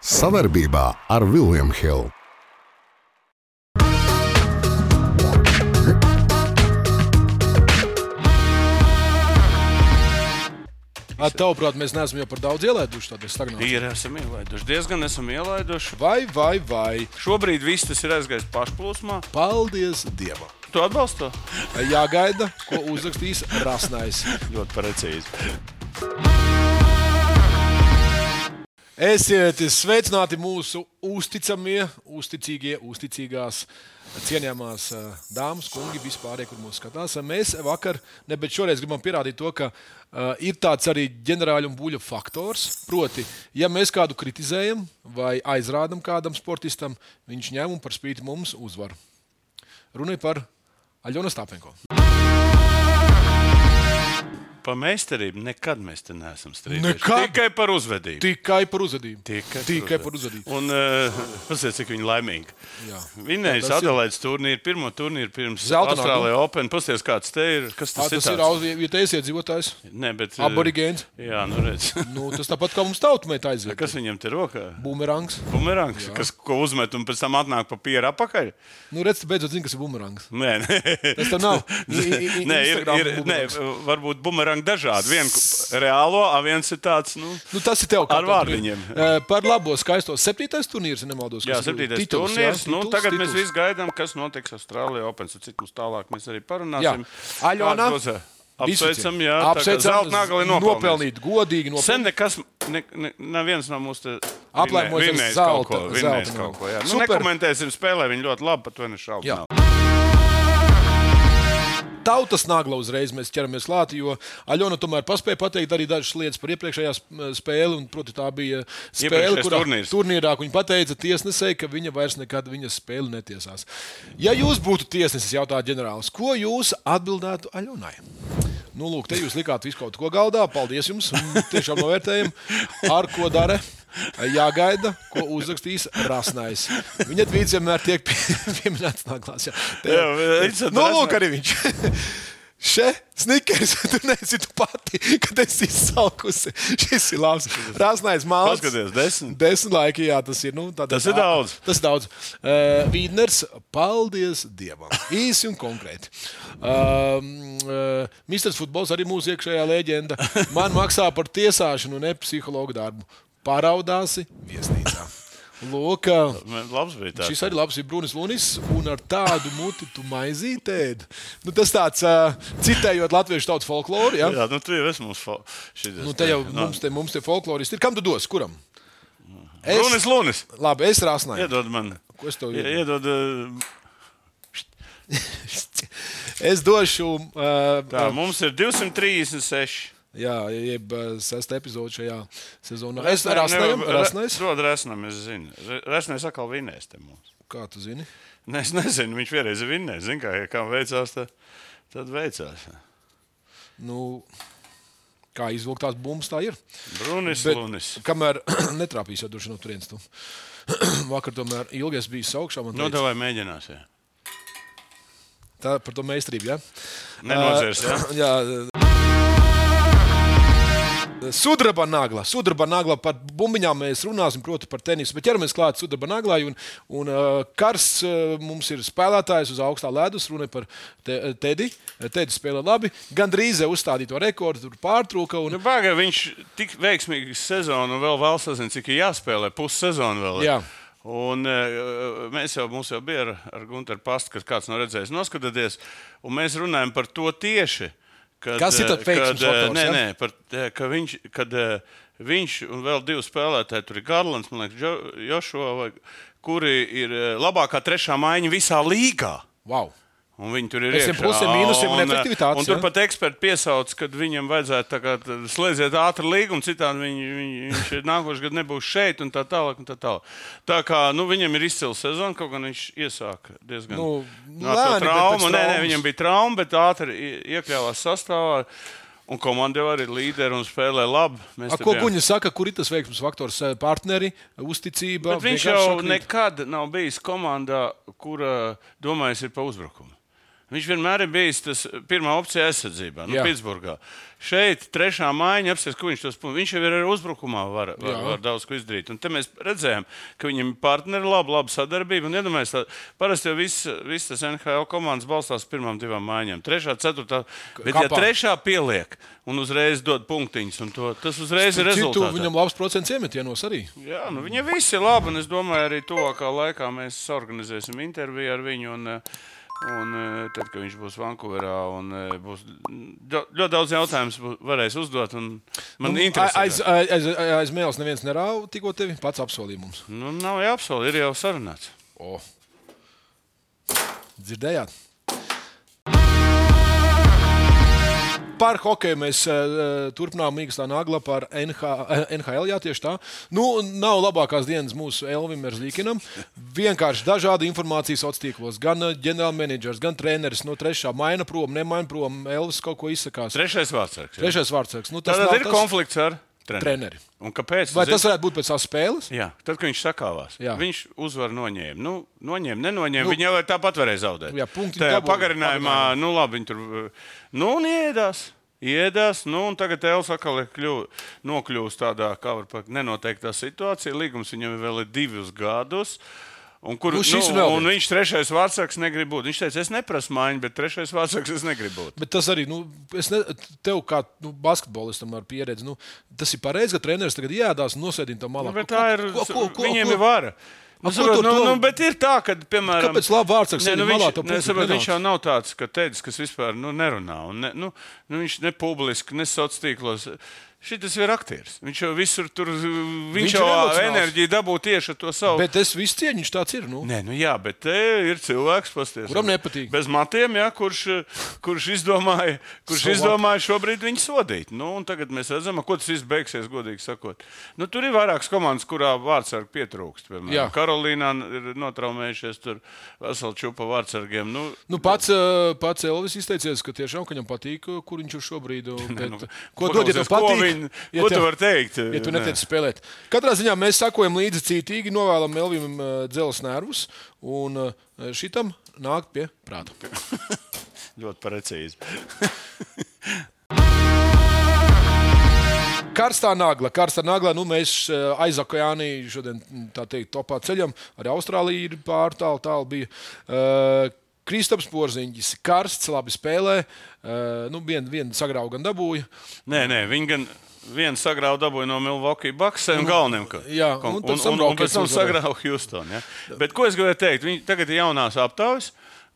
Savarbībā ar Vilniņu Hildu. Tavuprāt, mēs neesam jau par daudz ielaiduši tādā stagnācijā. Ir esam ielaiduši. Diezgan esam ielaiduši. Vai, vai, vai. Šobrīd viss tas ir aizgājis pašplūsmā. Paldies Dievam! Tu atbalsti to? Jāgaida, ko uzrakstīs Rasnais. Ļoti precīzi. Esiet sveicināti mūsu uzticamie, uzticīgie, uzticīgās, cienījamās eh, dāmas, kungi, vispār, kur mūsu skatās. Mēs vakar, ne, bet šoreiz gribam pierādīt to, ka uh, ir tāds arī ģenerāļa un buļļa faktors. Proti, ja mēs kādu kritizējam vai aizrādām kādam sportistam, viņš ņem un par spīti mums uzvar. Runa ir par Aļonu Stāpenko. Par meistarību nekad mēs te neesam strīdējušies. Tikai par uzvedību. Tikai par uzvedību. Tikai, Tikai par uzvedību. Un uh, paskatieties, cik viņi laimīgi. Jā. Vinējis Tas ir- Adelaides turnīru, pirmo turnīru pirms Zelta Austrālijas Open. Paskatieties, kāds te ir. Kas tas, tas ir tāds? aus- ja te esiet dzīvotājs. Nē, bet. eh, Aborigēns. Jā, nu redz. Nu, tas tāpat kā mums tautsmeita aizved. Kas viņam te rokā? Bumerangs. Bumerangs, kas ko uzmet un pēc tam atnāk pa pieru apakaļ? Nu, redz, beidzot zini, kas ir bumerangs. Nē, nē. Tas tev nav. Nē, ir, ir, nē, bumerangs. Bumerangi dažādi. Viens reālo, a viens ir tāds, nu, Nu, tas ir tev kā Ar vārdiņiem. Eh, Par labo, skaisto septītais turnīrs, nemaldos. jā, septītais tituls, turnīrs. jā, Nu, tituls, tagad mēs tituls. visi gaidām, kas notiks Austrālijā Open. Cik mums tālāk mēs arī parunāsim. Jā. Aļona, Kāds būs, Apsveicam, jā. Apsveicam, nopelnīt. nopelnīt, godīgi Sen nopelnīt. nekas, ne, ne, neviens no mums te Aplēmojis zelta- kaut ko. Zelta kaut ko jā. nu, nekomentēsim spēlē, viņi ļoti labi, par to nešaubu. Tautas nagla uzreiz mēs ķeramies klāt, jo Aļona tomēr paspēja pateikt arī dažas lietas par iepriekšējā sp- spēli. Un, proti, tā bija spēle, kurā turnīrs. turnīrā viņa pateica tiesnesei, ka viņa vairs nekad viņas spēli netiesās. Ja jūs būtu tiesnesis, jautā ģenerālis, ko jūs atbildētu Aļonai? Nu, lūk, te jūs likāt visu kaut ko galdā. Paldies jums! Tiešām novērtējam, ar ko dara. Jāgaida, ko uzrakstīs Rasnais. Viņa tvīts vienmēr tiek pie- pieminēts nāklās. Jā, Jā, Nu, lūk, arī viņš. Še, snikers, tu nezini, tu pati, kad esi izsalkusi. Šis ir labs. Rāsnais mākslinieks. Paskaties, desmit. Desmit laiki, jā, tas ir. Nu, tādā- Tas ir daudz. Tas ir daudz. Uh, Vīdners, paldies Dievam. Īsi un konkrēti. Um, uh, Misters Futbols arī mūsu iekšējā leģenda. Man maksā par tiesāšanu, ne psihologu darbu. Paraudāsi viesnīcā. Lūk, Labs bija tāds. Šis arī labs ir Brunis Lunis, un ar tādu muti tu maizīti ēd. Nu, tas tāds, uh, citējot latviešu tautas folkloru. Ja? Jā, nu tu jau esi mums fo- šitas Nu, te jau te- mums te, mums te folkloristi ir. Kam tu dos? Kuram? Es, Lunis, Lunis. labi, es rāsnāju. Iedod man. Ko es tev Ie- iedodu? Iedod. uh, Es došu. Uh, Tā, mums ir 236. Jā, jeb uh, sesta epizode šajā sezonā. Es rāsnāju, rāsnājos. Dod resnam, es zinu. Resnais atkal vinēs te mums. Kā tu zini? Ne, es nezinu, viņš vienreiz ir vinējis. Zinu, kā, ja kā veicās, tad, tad veicās. Nu, kā izvilkt tās bumbas, tā ir. Brunis, Bet, Lunis. kamēr netrāpīs, jau droši no turienes. tu. Vakar tomēr ilgi es biju augšā. Nu, teica, davai mēģinās. Jā. Tā par to meistarību. Ja? Nenozērs, jā. Jā. Sudraba nagla. Sudraba nagla par bumbiņām mēs runāsim, proti, par tenisu. Bet ķeramies klāt sudraba naglai. Un, un uh, karsts uh, mums ir spēlētājs uz augstā ledus. Runa par te, Tedi. Tedi spēlē labi. Gan drīz uzstādīto rekordu tur pārtrūka. Un, Nu, Baga, viņš tik veiksmīgi sezonu vēl vēl sazina, cik ir jāspēlē. Pussezonu vēl. Jā. Un, eh, mēs jau, jau bija ar, ar Gunteru pastu, kas kāds nav redzējis, noskatieties, un mēs runājam par to tieši. Kad, Kas ir tad veiksmes kad, eh, Nē, ja? nē, par, ka viņš, kad eh, viņš un vēl divi spēlētāji, tur ir Garlands, man liekas, Jo- Joshua, vai, kuri ir eh, labākā trešā maiņa visā līgā. wow. Un viņi tur ir iekšā. plusiem, mīnusiem un Un, efektivitātes, Un tur pat eksperti piesauc, ka viņam vajadzētu kā slēdziet ātri līgumu, citādi viņi, viņi, viņš nākošais gads nebūs šeit un tā tālāk. Un tā, tālāk. tā kā nu, viņam ir izcila sezona, kaut gan viņš iesāka diezgan Nu, no, to lēni, traumu. Nē, nē, viņam bija trauma, bet ātri ie- iekļāvās sastāvā. Un komanda jau arī ir līderi un spēlē labi. Mēs A, ko Guņa saka, kur ir tas veiksmes faktors? Eh, Partneri, uzticība. Bet viņš jau sakrīt? nekad nav bijis komandā, kura domājas ir par uzbrukumu. Viņš vienmēr ir bijis tas pirmā opcija aizsardzībā, nu, Jā. Pitsburgā. Šeit trešā mājiņa apsies, ko viņš tos punktus. Viņš jau ir uzbrukumā, var, var, Jā. var daudz ko izdarīt. Un te mēs redzējām, ka viņam ir partneri, laba, laba sadarbība. Un iedomājieties, tā, parasti jau viss, viss tas NHL komandas balstās pirmām divām mājiņām. Trešā, ceturtā. Bet, ja Kapā. trešā pieliek un uzreiz dod punktiņus, un to, tas uzreiz ir Citu rezultāts. viņam labs procents iemetienos arī. Jā, nu viņi visi ir labi. Un es domāju, arī tuvākā laikā mēs organizēsim interviju ar viņu. Un, eh, un eh, tad, kad viņš būs Vankūverā, un eh, būs ļo- ļoti daudz jautājumu varēs uzdot. un Man nu, interesē. aiz, aiz, aiz, aiz mēles neviens nerāva tikko tevi. Pats apsolīja mums. Nu, nav jāapsola, ir jau sarunāts. O. Dzirdējāt? Par hokeju mēs uh, turpinām Mīkstā Nagla par NH, eh, NHL. Jā, tieši tā. Nu, nav labākās dienas mūsu Elvim Merzlīkinam. Vienkārši dažādi informācijas sociālos tīklos. Gan ģenerālmenedžers, gan treneris no trešā maina prom, nemaina prom. Elvis kaut ko izsakās. Trešais vārds. Trešais vārds. Nu, tas ir tas- konflikts ar treneri. treneri. Un kāpēc? Vai tas varētu būt pēc tās spēles? Jā, tad, kad viņš sakāvās, Jā. viņš uzvaru noņēma. Nu, noņēma, nenoņēma. Nu, viņa jau tāpat varēja zaudēt. jā, punktiņu Tajā dabūja pagarinājumā, pagarinājumā. nu, labi, viņi tur nu, iedās. Iedās, nu, un tagad Elsa atkal nokļuvusi tādā, kā var teikt, nenoteiktā situācijā. Līgums viņam vēl ir divus gadus. Un, kur, Nu, nu, un viņš trešais vārdsargs negrib būt. Viņš teica, es neprasu maiņu, bet trešais vārdsargs es negribu būt. Bet tas arī, nu, es ne, tev kā nu, basketbolistam ar pieredzi, nu, tas ir pareizi, ka treneris tagad iedās un nosēdina to malā. Nu, bet tā ir. Ko- ko- ko- viņiem ko- ir vara. Nu, saprot, nu, nu, bet ir tā, ka, piemēram, Kāpēc labi vārdsargs sēdi nu, malā, viņš, to ne, saprot, viņš jau nav tāds, ka teicis, kas vispār nu, nerunā. Un ne, nu, nu, viņš ne publiski, ne sociālos tīklos. Šis ir aktieris. Viņš jau visur tur, viņš, Viņš viņš jau enerģiju dabū tieši ar to savu. Bet es visu cieņu, viņš tāds ir. Nu. Nē, nu jā, bet te ir cilvēks, pasties, Kuram nepatīk. Bez matiem, jā, kurš, kurš, izdomāja, kurš what? izdomāja šobrīd viņu sodīt. Nu, tagad mēs redzam, ko tas viss beigsies, godīgi sakot. Nu, tur ir vairākas komandas, kurā vārdsargi pietrūkst. Piemēram. Karolīnā ir notraumējušies tur veseli čupa vārdsargiem. Nu, Nu, pats, eh, pats Elvis izteicies, ka tiešām ka viņam patīk, kur viņš ir šobrīd. Bet, nu, ko dod, ja tev patīk? Viņi- Ja ko tu vari teikt? Ja tu netiec spēlēt. Katrā ziņā mēs sakojam līdzi cītīgi, novēlam Elvim uh, dzelzs nervus un uh, šitam nākt pie prāta. Ļoti precīzi. Karstā nagla, karstā nagla. Nu, mēs uh, aizakojāni šodien, mm, tā teikt, topā ceļam. Arī Austrālija ir pār tālu, tālu bija. Uh, Kristaps Porziņģis, karsts, labi spēlē. Uh, nu, vienu vien sagrauju gan dabūja. Nē, nē, viņi gan vienu sagrauju dabūja no Milwaukee Bucksiem un galveniem. Ka, Jā, un, un un, un, un pēc tam sagrauja Houston. Ja? Bet ko es gribēju teikt? Viņi tagad ir jaunās aptaujas,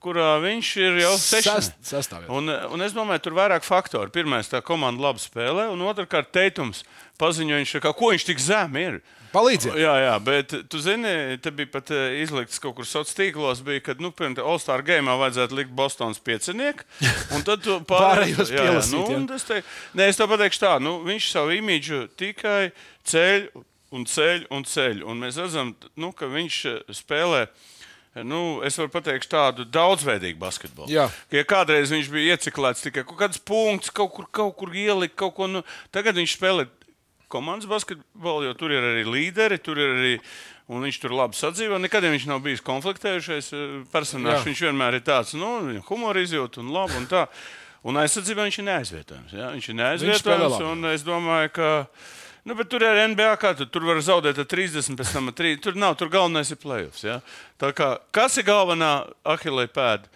kurā viņš ir jau sestāvā. Un, un es domāju, tur ir vairāk faktoru. Pirmais, tā komanda labi spēlē, un otrkārt, teikums paziņoja, ko viņš tik zem ir. Palīdziet! Jā, jā, bet tu zini, te bija pat eh, izlikts kaut kur sociālos tīklos, bija, kad, nu, piemēram, All-Star game vajadzētu likt Bostonas piecinieku. Un tad tu Pārējos pielasīt, nu, es teiktu, nē, es tev pateikšu tā, nu, viņš savu imīdžu tikai ceļ un ceļ un ceļ. Un mēs redzam, nu, ka viņš eh, spēlē. Nu, es varu pateikt tādu daudzveidīgu basketbolu. Jā. Ka, ja kādreiz viņš bija ieciklēts tikai kaut kāds punkts, kaut kur, kaut kur ielikt, kaut ko. Nu, tagad viņš spēlē komandas basketbolu, jo tur ir arī līderi, tur ir arī. Un viņš tur labi sadzīvo. Nekad viņš nav bijis konfliktējušais eh, personāžs. Viņš vienmēr ir tāds, nu, humora izjūta un labi. Un tā. un aizsardzībā viņš ir neaizvietojams. Ja? Viņš ir neaizvietojams. labi. Un es domāju, ka. Nu, bet tur ir NBA, kā tu, tur var zaudēt ar 30, pēc tam ar 3. Tur nav, tur galvenais ir playoffs. Ja? Tā kā, kas ir galvenā ahilē pēda?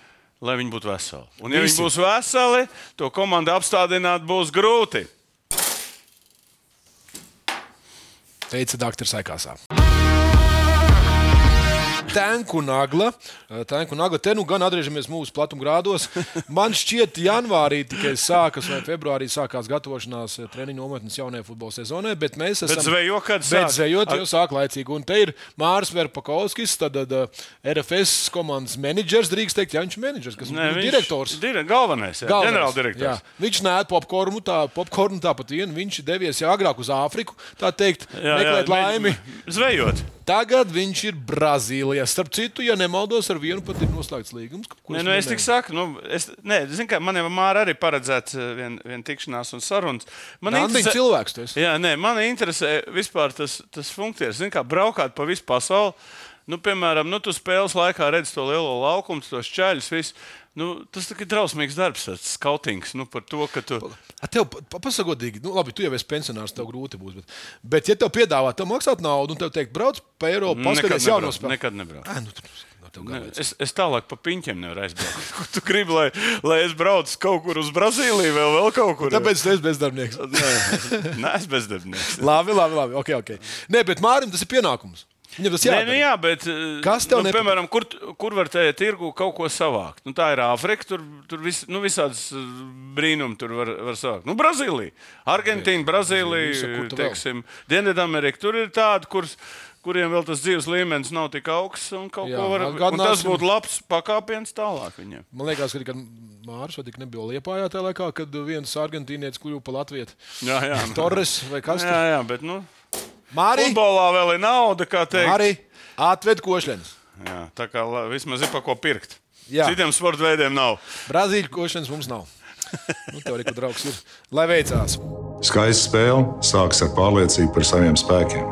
Lai viņi būtu veseli. Un, ja Visi. viņi būs veseli, to komandu apstādināt būs grūti. Teica Dārts Aikāsā. Tanku nagla. Eh, Tanku nagla. Te nu gan atgriežamies mūsu platumgrādos. Man šķiet, janvārī tikai sākas vai februārī sākās gatavošanās eh, treniņu nometnes jaunajai futbola sezonai, bet mēs esam. Bet zvejo, kad Bet sāk? zvejot Ak- jau sāk laicīgi. Un te ir Mārs Verpakovskis, tad, uh, RFS komandas menedžers, drīkst teikt, ja viņš ir menedžers, kas Nē, ir direktors. Dire, galvenais, jā, Galvenais. ģenerāldirektors. Jā. Viņš nē, popkornu, tā, popkornu tāpat vien. Viņš devies jau agrāk uz Āfriku, tā teikt, meklēt laimi. Zvejot. Tagad viņš ir Brazīlijā. Starp citu, ja nemaldos, ar vienu pat ir noslēgts līgums. Nē, nu, es tik minēju. saku, nu, es, nē, zin, kā, man jau māra arī paredzēts viena vien tikšanās un sarunas. Man Randiņš cilvēks tu esi. Jā, nē, man interesē vispār tas, tas funkcijas. Zini, kā braukāt pa visu pasauli. Nu, piemēram, nu, tu spēles laikā redzi to lielo laukumu, tos čaļus. Visu. Nu, tas ir drausmīgs darbs, tas skautings nu, par to, tu. A, tev pa- pa- pasagodīgi, nu, labi, tu jau esi pensionārs, tev grūti būs. Bet, bet ja tev piedāvā, tev maksāt naudu, un tev teikt, brauc pa Eiropu, paskaties jauno nebrauc, spēku. nekad nebrauc. Ā, nu, tur, Ne. Es, es tālāk pa piņķiem nevaru aizbraukt. Ko Tu gribi, lai, lai es braucu kaut kur uz Brazīliju, vēl, vēl kaut kur. Tāpēc tu esi bezdarbnieks. Nē, es bezdarbnieks. labi, labi, labi. Okay, okay. Nē, bet Mārim tas ir pienākums. Viņam tas Nē, jādara. nu jā, bet. eh, Kas tev nu, nepatīk? piemēram, kur, kur var tajā tirgu kaut ko savākt? Nu, tā ir Āfrika, tur, tur vis, nu, visādas eh, brīnumi tur var, var savākt. Nu, Brazīlija, Argentīna, Brazīlija, teiksim, Dienvidamerika. Tur ir tādi, kurus kuriem vēl tas dzīves līmenis nav tik augsts. Jā, Var, un atgādināsim- tas būtu labs pakāpiens tālāk viņiem. Man liekas, ka Mārcis tik nebija Liepājā tajā laikā, kad viens argentīnietis kļuva par Latviju. Jā, jā. Torres vai kas jā, jā, bet nu, Mārī, futbolā vēl ir nauda, kā teikt. Mārī, atved košļens. Jā, tā kā vismaz ir pa ko pirkt. Jā. Citiem sporta veidiem nav. Brazīļu košļens mums nav. Nu, tev arī, kur draugs ir. Lai veicās. Skaista spēle sākas ar pārliecību par saviem spēkiem.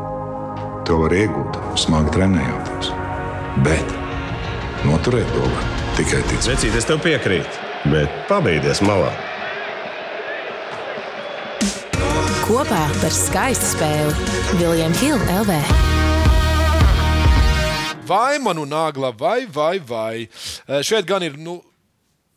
To var iegūt, smagi trenējoties. Bet noturēt to var tikai ticēt. Vecīt, es tev piekrītu, bet pabeigties malā. Kopā par skaistu spēli Viljams Hilde LV. Vai manu nāgla, vai, vai, vai. Eh, Šeit gan ir. Nu,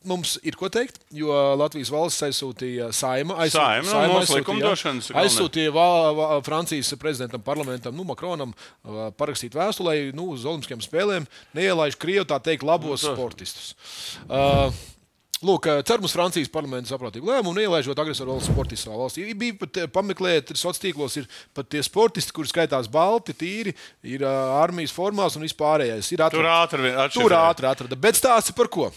Mums ir ko teikt, jo Latvijas valsts aizsūtīja saima, Saima, nu, aizsūtīja- likumdošanas galvenais. aizsūtīja Vā- Vā- Francijas prezidentam, parlamentam, nu, Makronam uh, parakstīt vēstuli, lai nu, uz Olimpiskajām spēlēm neielaiž Krievu tā teikt labos Nu, sportistus. Uh, Lūk, cer mums Francijas parlamenta saprātīgu lēmumu, neielaižot agresoru valsts sportistu savā valstī. Ir Bija pat eh, pameklēt, sociālos tīklos ir pat tie sportisti, kuri skaitās balti, tīri, ir uh, armijas formās un vispārējais. Ir Tur atrad- ātri vien Tur atšifrē. ātri atrada. Bet stāsti par ko?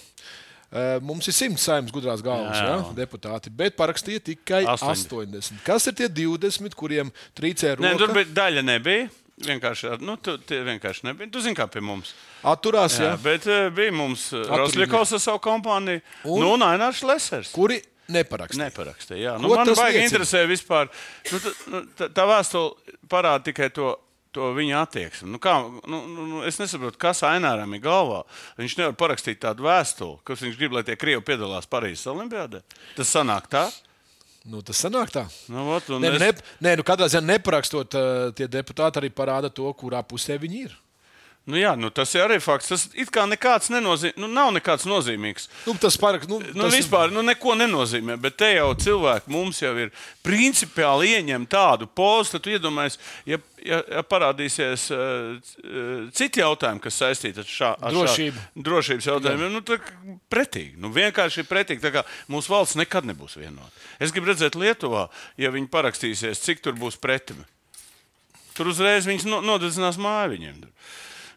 Mums ir simts saimnes gudrās galvas, Jā, jā, jā. deputāti, bet parakstīja tikai 80. 80. Kas ir tie 20, kuriem trīcē Nē, tur roka? bija daļa nebija. Vienkārši, nu, tu, tie vienkārši nebija. Tu zini, kā pie mums. Atturās, Jā, jā. bet uh, bija mums Rosļakovs ar savu kompāniju. Un? Nu, un Ainārs Lesers. Kuri neparakstīja? Neparakstīja. Jā, Ko nu, man baigi interesē vispār. Nu, tā, nu, tā, vēstule parāda tikai to. To viņa attieksmi. Nu, kā, nu, nu, nu, es nesaprotu, kas Aināram ir galvā. Viņš nevar parakstīt tādu vēstuli, kas viņš grib, lai tie krievi piedalās Parīzes Olimpiādē. Tas sanāk tā. Nu, tas sanāk tā. Nu, un Nē, nu, es- ne, nē, nu katrā ziņā neparakstot, uh, tie deputāti arī parāda to, kurā pusē viņi ir. Nu, jā, nu, tas ir arī fakts. Tas it kā nekāds nenozīmīgs, nu, nav nekāds nozīmīgs. Nu, tas paraks, nu, Nu, tas vispār nu, neko nenozīmē, bet te jau cilvēki mums jau ir principiāli ieņem tādu postu, tad iedomājies, ja, ja, ja parādīsies uh, citi jautājumi, kas saistīti ar šādu Drošību. drošības jautājumiem. Nu, tad pretīgi, nu, vienkārši pretīgi. Mūsu valsts nekad nebūs vienota. Es gribu redzēt Lietuvā, ja viņi parakstīsies, cik tur būs pretimi. Tur uzreiz viņas no, nodedzinās māju viņiem.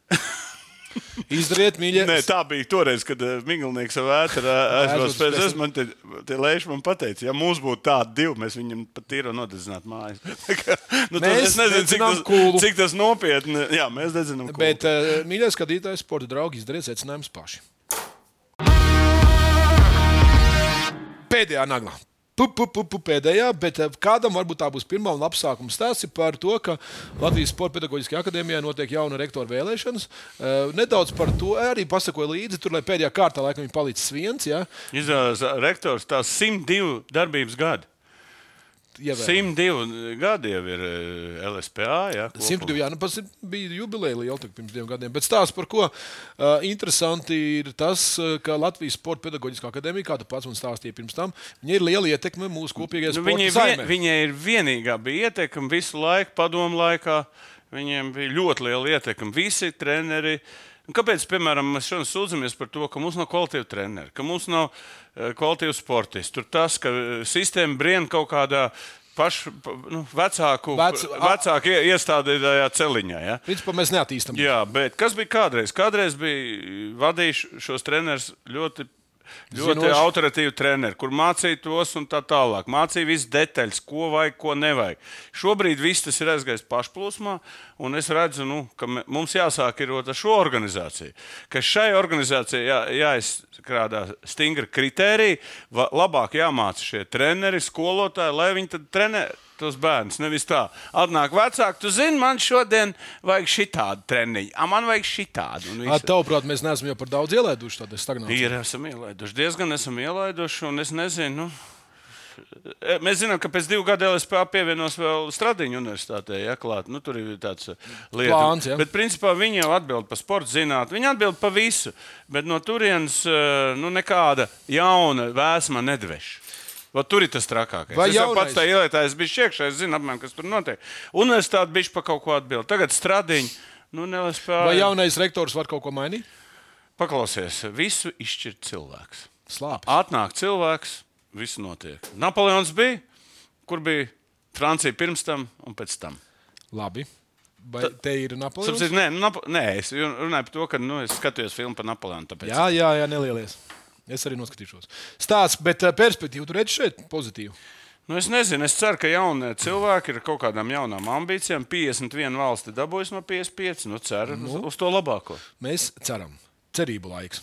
Izdariet, mīļie. Nē, tā bija toreiz, kad uh, Miglnieks savā ēterā aizbrauca Aizbrauca pēc es. Man te, te lēši man pateica, ja mums būtu tādi divi, mēs viņam pat tīro nodedzinātu mājas. Nu, Mēs es nezinu, cik tas, kūlu. cik tas nopietni. Jā, mēs dedzinām. kūlu. Bet, uh, mīļie skatītāji, sporta draugi, izdariet secinājumus paši. Pēdējā naglā. Pu, pu, pu, pēdējā, bet eh, kādam varbūt tā būs pirmā un labs sākums stāsts par to, ka Latvijas Sporta pedagoģiskajā akadēmijā notiek jauna rektora vēlēšanas. Eh, Nedaudz par to arī pasakoju līdzi, tur lai pēdējā kārtā laikam ir palicis viens. Ja, Izrādās, rektors tās 102 darbības gadi. Ievēl. 102 gadi jau ir eh, LSPA. Jā, kopumā. 102, jā, nu, pats bija jubileja liela pirms diviem gadiem. Bet stāsts par ko uh, interesanti ir tas, uh, ka Latvijas Sporta pedagoģiskā akadēmija, kā tu pats man stāstīji pirms tam, viņai ir liela ietekme mūsu kopīgajai Nu, sporta vien, viņai ir vienīgā bija ietekme visu laiku, padomu laikā. Viņiem bija ļoti liela ietekme. Visi treneri. Un Kāpēc, piemēram, mēs šodien sūdzamies par to, ka mums nav kvalitīva treneri, ka mums nav uh, kvalitīva sportisti? Tur tas, ka eh, sistēma brien kaut kādā pašu, pa- nu, vecāku, Vec- vecāku ie- iestādītajā celiņā. Ja? Principā mēs neattīstām. Jā, bet kas bija kādreiz? Kādreiz bija vadījuši šos trenerus ļoti. Ļoti Zinoši. autoritīvi treneri, kur mācīja tos un tā tālāk. Mācīja visas detaļas, ko vajag, ko nevajag. Šobrīd viss tas ir aizgājis pašplūsmā, un es redzu, nu, ka mums jāsāk ir ar šo organizāciju. Ka šai organizācijai jā, jāizstrādā stingri kriteriji, va- labāk jāmāca šie treneri, skolotāji, lai viņi trenē, tos bērnus. Nevis tā, atnāk vecāki, tu zini, man šodien vajag šitādu treniņu, a man vajag šitādu. Tavuprāt, mēs neesam jau par daudz ielaiduši tādā stagnācijā. Ir, esam ielaiduši, diezgan esam ielaiduši, un es nezinu. Nu, e, Mēs zinām, ka pēc divu gadu LSPA pievienos vēl Stradiņu universitātē. Ja, klāt. nu, tur ir tāds lietas. Plāns, ja. Bet, principā, viņi jau atbild par sporta zinātnē. Viņi atbild par visu. Bet no turienes e, nu, nekāda jauna vēsma nedveš. Vat tur ir tas trakākais. Vai jau pats tajā ielietājos biju iekšā, es zinu, apmēram, kas tur notiek. Universitāte bija par kaut ko atbild. Tagad stradiņi. Nu. Vai jaunais rektors var kaut ko mainīt? Paklausies, visu izšķirt cilvēks. Slāpes. Atnāk cilvēks, viss notiek. Napoleons bija, kur bija Francija pirms tam un pēc tam. Labi. Vai te ir Napoleons? Sapratu, nē, nu, Napo nē, es runāju par to, ka nu, es skatījos filmu par Napoleonu. Tāpēc... Jā, jā, jā, nelielies. Es arī noskatīšos. Stāsts, bet uh, perspektīvu tur redz šeit pozitīvu. Nu, es nezinu, es ceru, ka jaunie cilvēki ar kaut kādām jaunām ambīcijām. 51 valsts ir dabūjusi no 55. Nu, ceru nu. Uz, to labāko. Mēs ceram. Cerību laiks.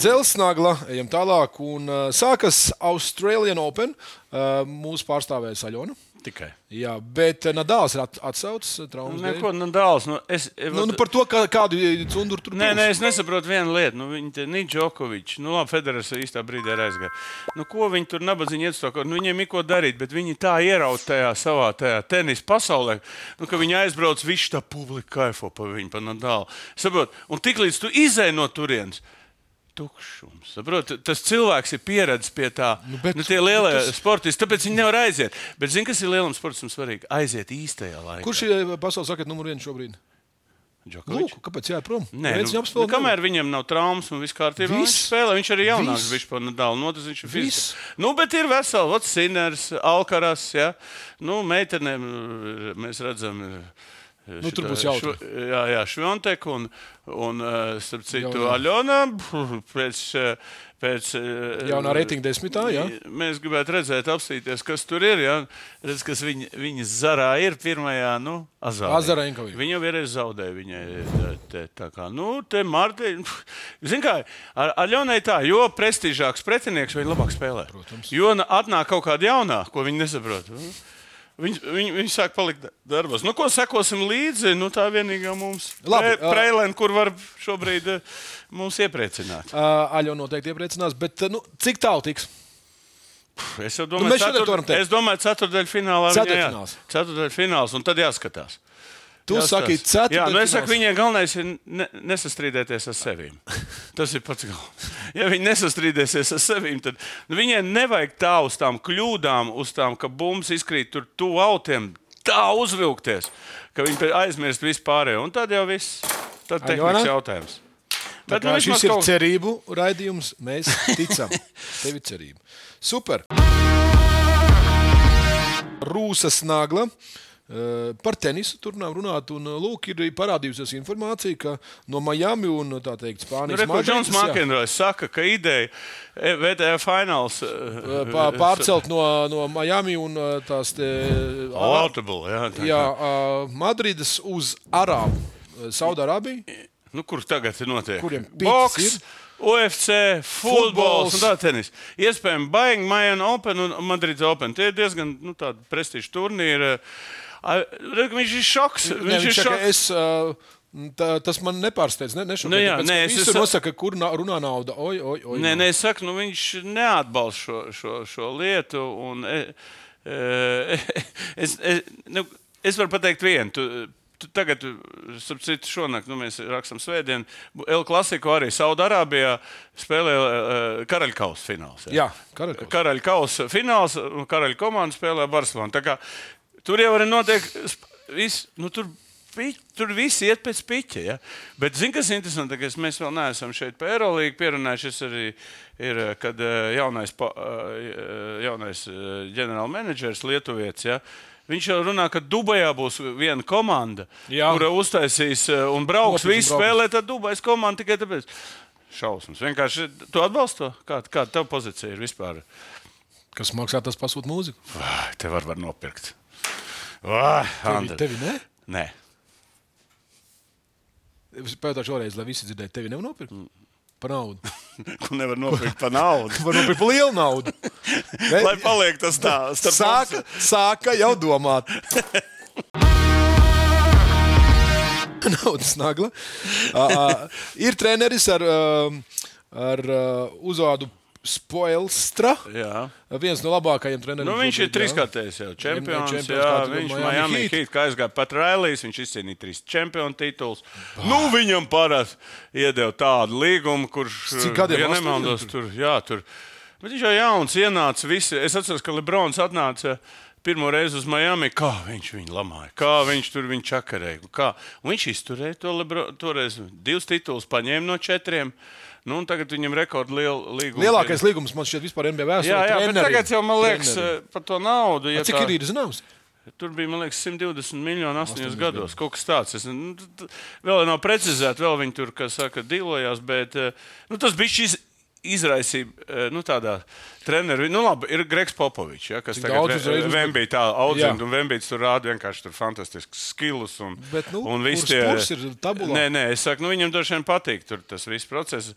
Dzelsnagla, ejam tālāk. Un, uh, sākas Australian Open. Uh, mūsu pārstāvēja Saļona. Tikai. Jā, bet uh, Nadals ir at atsaucis traumas. dēļ. Neko, nu, dāls. Nu, es, Nu, nu, par to, kā, kādu cunduru tur Nē, nē, es nesaprotu vienu lietu. Nu, viņi te ir Džokovičs. Nu, labi, Federers īstā brīdī ir aizgājis. Nu, ko viņi tur nabadzīgi iet uz to? Nu, viņiem ir ko darīt, bet viņi tā ieraut tajā savā tajā tenisa pasaulē, nu, ka viņi aizbrauc, viss tā publika kaifo pa viņu, pa Nadālu. Saprot? Un tiklīdz tu izēj no turienes. Tukšums. Saprot, tas cilvēks ir pieradis pie tā. Nu, bet- nu, tie lielie tas- tas... sportisti, tāpēc viņi nevar aiziet. Bet zini, kas ir lielam sportam svarīgi? Aiziet īstajā laikā. Kurš ir pasaules sakot, numur viens šobrīd? Džokovičs? Lūk, kāpēc jāiet prom? Nē, nu, viņam nu, kamēr viņam nav traumas un viss kārtībā, viņš spēlē. Viņš arī jaunāks, viņš par Nadalu notis, viņš ir Viss. fizisks. Nu, bet ir veseli, Vats Siners, Alkaras, ja. Nu, meitenēm eh, mēs redzam. eh, Nu, tur šitā būs jautri. Šv- Jā, jā Švontek un, un eh, starp citu, Jaunā. Aļona pēc, eh, pēc eh, Jaunā reitinga desmitā, jā. Mēs gribētu redzēt, apstīties, kas tur ir. Ja? Redz, kas viņa, viņas zarā ir pirmajā, nu, azarā. Viņa jau vienreiz zaudēja. Viņai, te, tā kā, nu, te Marti, zin kā, ar, ar Ļonai tā, jo prestižāks pretinieks, viņa labāk spēlē. Protams. Jo atnāk kaut kāda jaunā, ko viņi nesaprot. Viņi, viņi, viņi sāk palikt darbos. Nu, ko sekosim līdzi? Nu, tā vienīgā mums Labi, Pre- Preilēna, kur var šobrīd mums iepriecināt. Uh, Aļo noteikti iepriecinās, bet nu, cik tālu tiks? Es Nu, domāju, šodien cetur... es domāju, ceturdaļfinālā finālā. Ceturtfināls. Ceturdaļfināls, un tad jāskatās. Tu Jāskatās. saki, Jā, nu es saku, viņiem galvenais ir ne, nesastrīdēties ar sevi. Tas ir pats galvenais. Ja viņi nesastrīdēsies ar sevi, tad nu, viņiem nevajag tā uz tām kļūdām, uz tām, ka bumbas izkrīt tur tuvu autiem, tā uzvilkties, ka viņi aizmirst vispārējo. Un tad jau viss. Tad Aļona? tehniski jautājums. Tā Bet, nu, šis ir kaut- cerību raidījums. Mēs ticam. Tev ir cerība. Super. Rūsas nagla. Eh, Par tenisu turpinām runāt. Un, eh, lūk, ir parādījusies informācija, ka no Miami un tā teikt, Nu, Spānijas re, ko Džons Makenrojs saka, ka ideja e, VTF fināls eh, pā- pārcelt no, no Miami un eh, tās te, Audible, jā, tā jā, eh, Madrides uz Arābu, Saudārābiju. Nu, kur tagad ir notiek? Kuriem Boks, ir? UFC, futbols Futbols. un tā tenis. Iespējams, Baigi, Maijana Open un Madrids Open. Tie ir diezgan nu, prestiži turnīri. Re, Viņš ir šoks. Ne, Viņš ir viņš saka, šoks. es, uh, tā, tas man nepārsteidz. Ne, nešokē, Nu jā, tāpēc, nē, es- visur es- nosaka, kur na, runā nauda. Oi, oi, oi, Nē, nē, es saku, nu, viņš neatbalsta šo, šo, šo lietu. Un, e, e, es, es, nu, es varu pateikt vienu. Tu, tu tagad, starp citu, šonakt nu, mēs rakstām svētdienu. El Klasiko arī Saudārābijā spēlē uh, karaļkausa fināls. Jā, Karaļkaus. Karaļa kausa fināls, un karaļa komanda spēlē Barcelonu. Kā Tur jau notiek, sp- viss, nu, tur, tur viss iet pēc piķa. Ja? Bet, zini, kas ir interesanti, ka mēs vēl neesam šeit pie Eirolandes pierunājuši. Šis arī ir, kad eh, jaunais, eh, jaunais ģenerālmenedžers Lietuvietis. Ja? Viņš jau runā, ka Dubajā būs viena komanda, Jā. kura uztaisīs eh, un brauks. Brauks. spēlē, tad Dubajas komanda tikai tāpēc. Šausmas. Vienkārši tu atbalsti to? Kāda kā tev pozīcija ir vispār? Kas maksā, tas pasūta mūziku. Vai, te var, var nopirkt. Vai, Tevi, tevi ne? Nē, Es pajautāšu vēlreiz, lai visi dzirdētu, tevi nevar nopirkt. Par naudu. ko nevar nopirkt par naudu. Var nopirkt par lielu naudu. Ne? Lai paliek tas tā, Sāka, sāka jau domāt. Naudas nagla. Uh, ir treneris ar, uh, ar uh, uzvārdu Spoilstra. Jā. Viens no labākajiem treneriem. Nu, viņš ir jā. trīskārtējs jau čempions. čempions, Jā, kā tu viņš Miami Heat. Kā aizgāja pat Railijas, viņš izcīnīja trīs čempionu titulus. Nu, viņam parasti iedeva tādu līgumu, kurš, Cik gadiem? ja nemaldos, tur, jā, tur. Bet viņš jau jauns ienāca, visi, es atceros, ka Lebrons atnāca pirmo reizi uz Miami, kā viņš viņu lamāja, kā viņš tur viņu čakarēja. Viņš izturēja to Lebron, toreiz divus titulus, paņēma no četriem. Nu, tagad viņam rekords liela līguma. Lielākais līgums man šķiet vispār NBA vēsturē. Jā, jā bet treneriem. tagad jau man liekas Treneriem. eh, par to naudu. Ja Cik tā- ir, ir zināms? Tur bija, man liekas, 120 miljoni astoņos gados. Kaut kas tāds. Es, nu, vēl nav precizēts, vēl viņi tur, kā saka, dilojās, bet eh, nu, tas bija šis. Izraisīja eh, nu, tādā treneru. Nu, labi, ir Gregs Popovičs, ja, kas tagad uzmet- Vembija tā audzina, un Vembijs tur rāda vienkārši tur fantastisks skills. Un, Bet, nu, un visi kurs tie ir tabulā? Nē, nē, es saku, nu, viņam droši vien patīk tur tas viss process.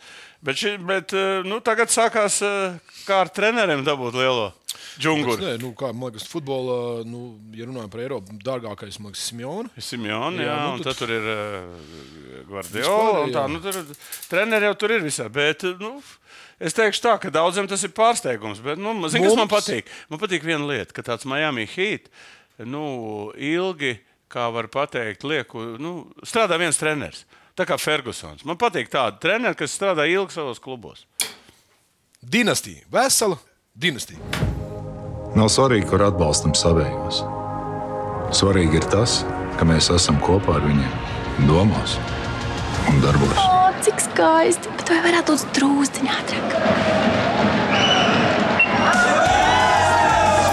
Bet, ši, bet eh, nu, tagad sākās eh, kā ar treneriem dabūt lielo džunguru. Nē, nu, kā, man liekas, futbolā, nu, ja runājam par Eiropu, dārgākais, man liekas, Simona. Simjons, jā, Jā, nu tad- tad tur ir uh, Guardiola. Vispār, Tā, nu, tur, treneri jau tur ir visā. Bet, uh, nu, es teikšu tā, ka daudziem tas ir pārsteigums. Bet, nu, zin, kas man Mums- patīk? Man patīk viena lieta, ka tāds Miami Heat nu, ilgi, kā var teikt, lieku, nu, strādā viens treneris. Tā kā Fergusons. Man patīk tāda treneri, kas strādā ilgi savos klubos. Dinastija. Vesela dinastija. Nav svarīgi, kur atbalstam savējos. Svarīgi ir tas, ka mēs esam kopā ar viņiem, domās un darbos. O, cik skaisti! Bet vai varētu būt drūzdiņā ātrāk?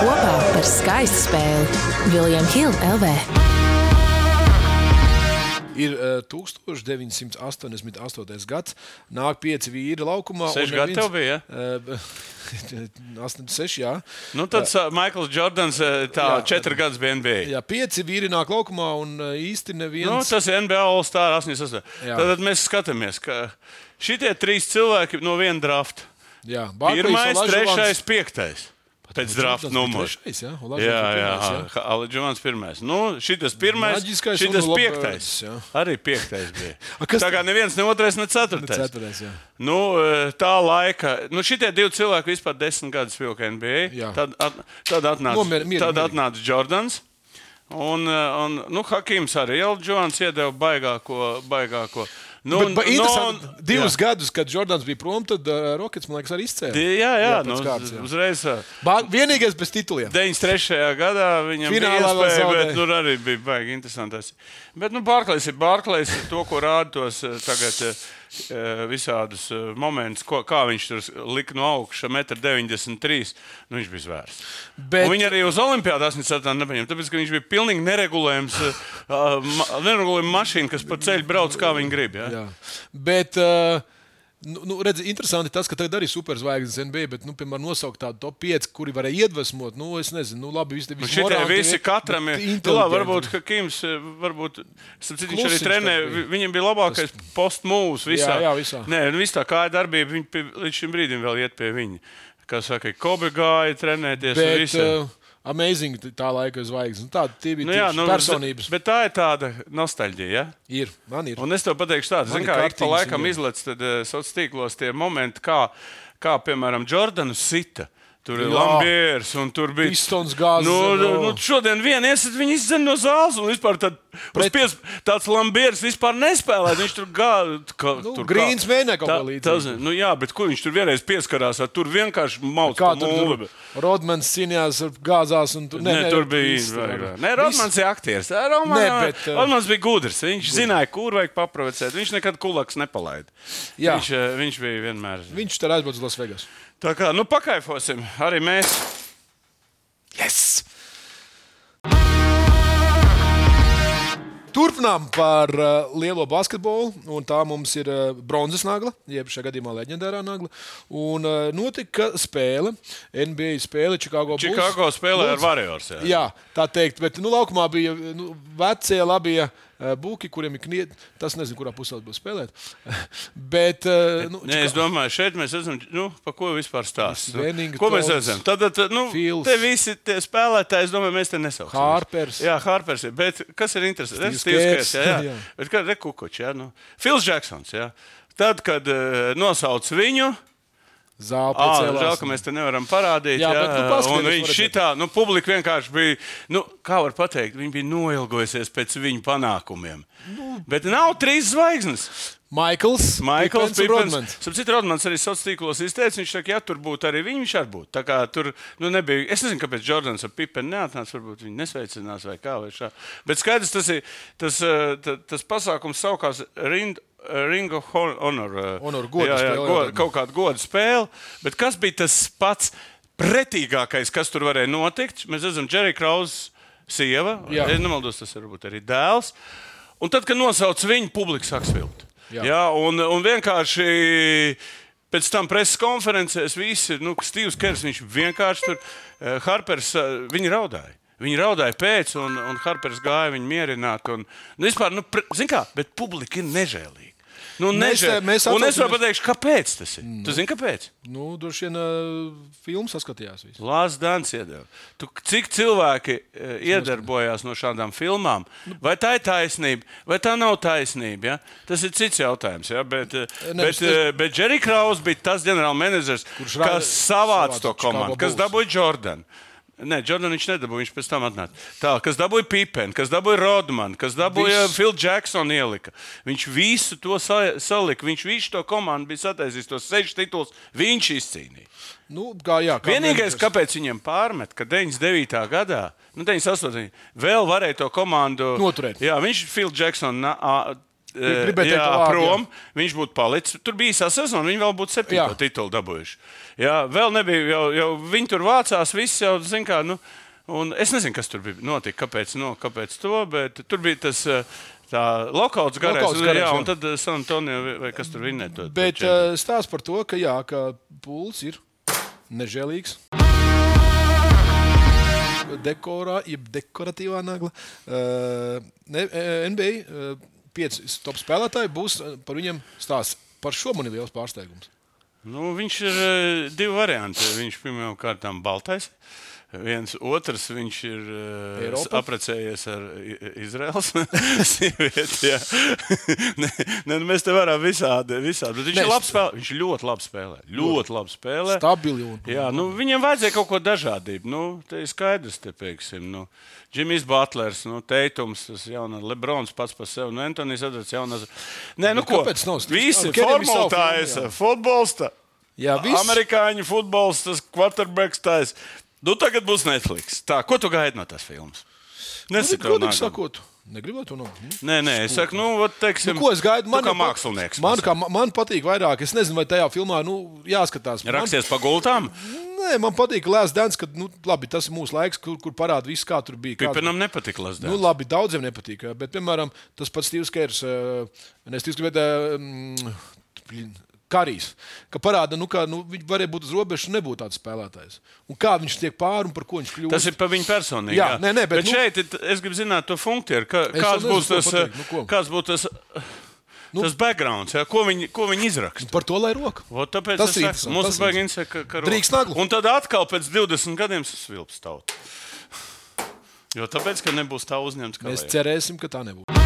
Kopā par skaistu spēli Viljams Hilde LV. Ir uh, 1988. gads, nāk pieci vīri laukumā. Seši gadi tev bija, Uh, 86, jā. Nu, tad uh, Maikls Jordans tā Jā. četri gadus bija NBA. Jā, pieci vīri nāk laukumā un īsti neviens. Nu, tas ir NBA All-Star 88. Jā. Tad mēs skatāmies, ka šitie trīs cilvēki no viena drafta. jā, Barklejs, Pirmais, trešais, piektais. Pēc drafta numura. trešais, jā, Jā, Olajuwons bija jā, pirmais, jā. Alģevans pirmais. Nu, šitas pirmais, Maģiskais šitas un piektais. jā. Arī piektais bija. Tā kā neviens, ne otrais, ne ceturtais. Ceturtais, jā. Nu, eh, tā laika, nu, šitie divi cilvēki vispār desmit gadus vilka NBA. Jā. Tad, at, tad atnāca, Nomier- mierīgi, tad mierīgi. atnāca Jordans. Un, eh, un nu, Hakims arī Jordans iedeva baigāko. baigāko. Nu, Bet, bet nu, un- divus jā. gadus, kad Jordans bija prom, tad uh, Rockets, man liekas, arī izcēlīja. Jā, jā, Jā, nu, pēc kārtas, jā. uzreiz. Ba- Vienīgais bez tituliem. 93. gadā viņam Finālā bija iespēja, bet tur arī bija baigi interesanti. Bet nu, Barklais ir Barklais, to, ko rāda tos tagad. eh, Visādus eh, momentus, ko, kā viņš tur lika no augšas, 1,93 m. Nu, viņš bija zvērs. Bet-. Viņa arī uz Olimpādu 87. nepaņēma, tāpēc, ka viņš bija pilnīgi neregulējams, uh, ma, neregulējama mašīna, kas pa ceļu brauc kā viņi grib. Ja? Jā. Bet, uh, nu, nu, redz, interesanti tas, ka tagad arī superzvaigznes NBA, bet, nu, piemēram, nosaukt tādu top 5, kuri varēja iedvesmot. Nu, es nezinu, nu, labi, visi Nu, visi Šitie moranti, visi katram ir. Nu, labi, varbūt ka Kims, eh, varbūt, citu, viņš arī trenē. bija. Viņam bija labākais postmūvs visā. Jā, jā, visā. Nē, nu, viss tā kā darbība, viņi pie, līdz šim brīdim vēl iet pie viņa. Kā saka, Kobe gāja trenēties. un Bet, visi. uh, amazing tā laika zvaigznes. Nu, tāda bija Nu, jā, nu, personības. Bet tā ir tāda nostalģija. Ja? Ir, man ir. Un es tev pateikšu, tādu, zin, kā ik pa laikam izlaiž uh, sociālos tīklos tie momenti, kā, kā piemēram, Jordanu sita. Tur ir Jā. Lambieris, un tur bija Pistons gāzes Nu, zem, nu, šodien vien iesiet, viņi izdzen no zāles, un vispār tad, Pret- pies, tāds Lambieris vispār nespēlē. Viņš tur gāja. Nu, Grīns mēģināja kaut ko līdzīgu. Nu, jā, bet kur viņš tur vienreiz pieskarās, ar tur vienkārši mauc Kā tur bija? Rodmans cīnījās ar gāzās. Un, tur bija viss tur īstenībā. arī. Nē, Rodmans ir aktieris. Roman, nē, bet, uh, Rodmans bija gudrs. Viņš zināja, kur vajag paprovocēt. Viņš nekad kulaks nepalaida. Viņš, eh, viņš bija vienmēr. Viņš tur aizbrauca uz Lasvegas. Tā kā, nu, pakaifosim. Arī mēs. Yes! Turpinām par uh, lielo basketbolu, tā mums ir uh, bronzas nagla, jeb šajā gadījumā leģendārā nagla. Un uh, notika spēle, NBA spēle Chicago Bulls. Čikāgo spēlē ar Bulls. Warriors. Jā. Jā, tā teikt, bet nu, laukumā bija nu, vecie, labie uh, buki, kuriem ir knieti. Tas nezinu, kurā pusē būs spēlēt. Bet, uh, nu, Nē, es domāju, šeit mēs redzam, nu, par ko vispār stāsta. Svenninga Ko mēs redzam? Tad, tad nu, Fils. te visi tie spēlētāji, es domāju, mēs te nesauksim. Harpers. Jā, Harpers. Ir. Bet kas ir interesanti? Steve's Steve's Kerrs, Kerrs, Jā, jā. jā. Bet kā Rekukoč, jā. Nu. Fils Džeksons, jā. Tad, kad uh, nosauc viņu, Zāle Ah, žēl, ka mēs te nevaram parādīt. Jā, bet, nu, paskaties, viņš šitā, nu, publika vienkārši bija, nu, kā var teikt, viņi bija noilgojusies pēc viņu panākumiem. Nu, bet nav trīs zvaigznes. Maikls, Maikls. Rodmans. Sapratu, Rodmans arī sociālos tīklos izteica, viņš saka, ja tur būtu arī viņi, viņš arī būtu. Tā kā tur nu, nebija. Es nezinu, kāpēc Jordans ar Pipenu neatnāca. Varbūt viņi nesveicinās vai kā. Vai šā. Bet skaidrs, tas ir tas, eh, ta- tas pasākums saukās Rind. Ring of Honor. eh, Honor goda jā, jā, spēle, jā, go, tad. kaut kāda goda spēle. Bet kas bija tas pats pretīgākais, kas tur varēja notikt? Mēs redzam, Jerry Krauss sieva. Jā. Es nemaldos, tas varbūt arī dēls. Un tad, kad nosauc viņu, publika sāk svilpt. Jā. Jā, un, un vienkārši pēc tam preses konferencēs visi, nu, Steve's Kers, viņš vienkārši tur, eh, Harpers, eh, viņi raudāja. Viņi raudāja pēc, un, un Harpers gāja viņu mierināt. Un, nu, vispār, nu, pre- kā, bet publika ir nežēlīga. Nu, Mēs nežēl... mēs un es atsaucamies- pateikšu, kāpēc tas ir. Mm. Tu zini, kāpēc? Nu, droši vien uh, filmu saskatījās. Lāsas Dārns iedeva. Tu, cik cilvēki e, iedarbojās no šādām filmām? Vai tā ir taisnība, vai tā nav taisnība? Ja? Tas ir cits jautājums. Ja? Bet, e, Ne, bet, es- bet Jerry Kraus bija tas ģenerālmenedžers, kas savāca to komandu, kas dabūja Jordanu. Nē, Jordanu viņš nedabūja, viņš pēc tam atnāca. Tā, kas dabūja Pipenu, kas dabūja Rodmanu, kas dabūja. Phil Jacksonu ielika. Viņš visu to sa salika, viņš visu to komandu bija sataisījis, tos sešus titulus viņš izcīnīja. Nu, kā, jā, kā Vienīgais, menedžers. kāpēc viņiem pārmet, ka 99. gadā, nu, 98. vēl varēja to komandu Noturēt. Jā, viņš Phil Jackson. E, gribēju teikt jā, to vārdu, prom, viņš būtu palicis. Tur bija īsā sezona, viņi vēl būtu septīto Jā. titulu dabūjuši. Jā, vēl nebija, jau, jau viņi tur vācās, viss jau, zin kā, nu, un es nezinu, kas tur bija notika, kāpēc, no, kāpēc to, bet tur bija tas. e, Tā lokāls garais, Lokauts jā, garais, jā, jā. un tad eh, San Antonio vai- kas tur vinnēja to. to Bet uh, stāsts par to, ka, jā, ka pūlis ir nežēlīgs. Dekorā, jeb dekoratīvā nagla. Uh, ne, eh, NBA uh, pieci top spēlētāji būs eh, par viņiem stāsts. Par šo man ir liels pārsteigums. Nu, viņš ir eh, divi varianti. Viņš pirmām kārtām baltais. Viens otrs, viņš ir uh, Eiropa? apprecējies ar Izraels sievieti. ne, ne, nu mēs te varam visādi. visādi. Viņš labs spēlē. Viņš ļoti labi spēlē. Ļoti labi spēlē. Stabili un Jā, nu, viņam vajadzēja kaut ko dažādību. Nu, te ir skaidrs, te pieksim. Nu, Džimijs Butlers, nu, Teitums, tas jaunais Lebrons pats par sevi, nu, Antonijs Edvards, jaunais. Nē, nu, ko? kāpēc nav Visi Ah, Kenijam ir savu formulētājs, filmu, jā. futbols. tā. Jā, viss. Amerikāņu futbols, tas quarterbacks tais. Nu, tagad būs Netflix. Tā, ko tu gaidi no tās filmas? Nu, bet Godīgi sakot, negribētu to no. Nē, nē, es saku, nu, vat, teiksim, Nu, ko es gaidu? Man, kā mākslinieks. Man, kā, man patīk vairāk. Es nezinu, vai tajā filmā nu, jāskatās. Man- Raksties pa gultām. Nē, man patīk Lēs Dēns, ka nu, labi, tas ir mūsu laiks, kur, kur parāda viss, kā tur bija. Pipenam nepatika lasīt. Nu, labi, daudziem nepatīk. Bet, piemēram, tas pats Steve's Kers, uh, es tikai gribēju, um, Karijs, ka parāda, nu, ka nu, viņš varēja būt uz robežas un nebūt tāds spēlētājs. Un kā viņš tiek pāri un par ko viņš kļūst. Tas ir par viņu personīgi. Jā, nē, nē, bet bet nu- šeit es gribu zināt to funkciju. Kā, kāds būs tas, pateikt, nu, kāds būs tas, Nu- tas backgrounds, jā, ko viņi, ko viņi izraksta? Par to lai roka. Vot tāpēc Tas ir Mums tas ir ir baigi interesanti, ka, ka Drīkst naglu. Un tad atkal pēc 20 gadiem tas vilps tauta. Jo tāpēc, ka nebūs tā uzņemts, kā Mēs vajag. cerēsim, ka tā nebūs.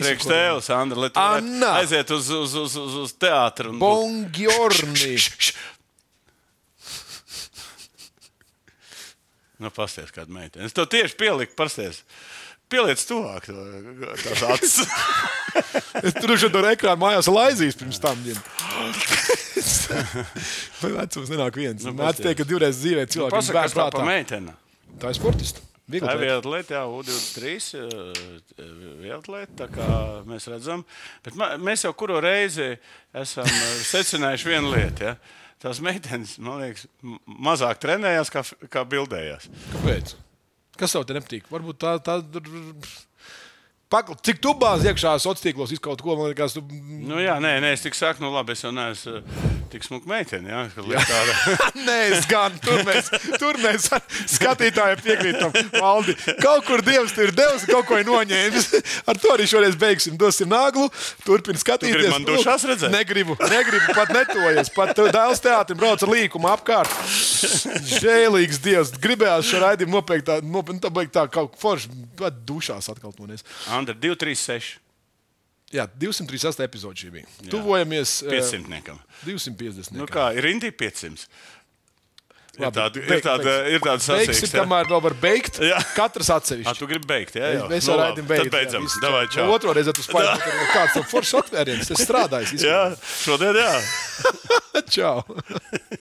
Priekš tevis, Andra, lai tu Anna! aiziet uz, uz, uz, uz, uz teātru. un- Bongiorni! Nu, pasties, kāda meitene. Es to tieši pieliku, pasties. Pieliec tuvāk tās acis. Es tur jau tur ekrānā mājās laizīs pirms tam. Vai vecums nenāk viens? Nu, Nu, pasties. teikt, ka divreiz dzīvē cilvēks Pasaka, kas tā pa meiteni. Tā ir sportista. Viegli Tā ir teikt. viena lieta, jā, U23. Viena lieta, tā kā mēs redzam. Bet mēs jau kuru reizi esam eh, secinājuši vienu lietu. Ja? Tās meitenes, man liekas, mazāk trenējās, kā, kā bildējās. Kāpēc? Kas tev te nepatīk? Varbūt tā, tā, Pakl, cik tu bāzi iekšā sociālos tīklos izkaut ko, man liekas, tu. Nu, jā, nē, nē, es tik saku, nu labi, es jau neesmu uh, tik smuka meitene. Jā, liek tāda. Nē, es gan tur mēs, tur mēs skatītājiem piekrītam. Valdi, kaut kur Dievs ir devis, kaut ko ir noņēmis. Ar to arī šoreiz beigsim. Dosim naglu, turpin skatīties. gribi man dušās redzēt? Negribu, negribu pat netojies. Pat dēls teātrim brauc ar līkumu apkārt. Žēlīgs Dievs. Gribējās šo raidījumu nopeikt tā, nopeikt tā, beigt tā kaut forši, pat dušās atkal tonies. Andra, 2, 3, 6. Jā, 238 epizode šī bija. Jā. Tuvojamies uh, 500. 250. Nu kā, ir Indija 500. Ir Labi, ir tāda, sasaucama. kamēr vēl var beigt. Jā. Katrs atsevišķi. tu gribi beigt, jā, jā. Mēs Nu, jau labi, raidījām, beidzam. Tad beidzam. Davai, čau. Otru reizi tu spēlē, kāds tam foršs atvēriens. Tas strādājis. Jā, šodien jā. Čau.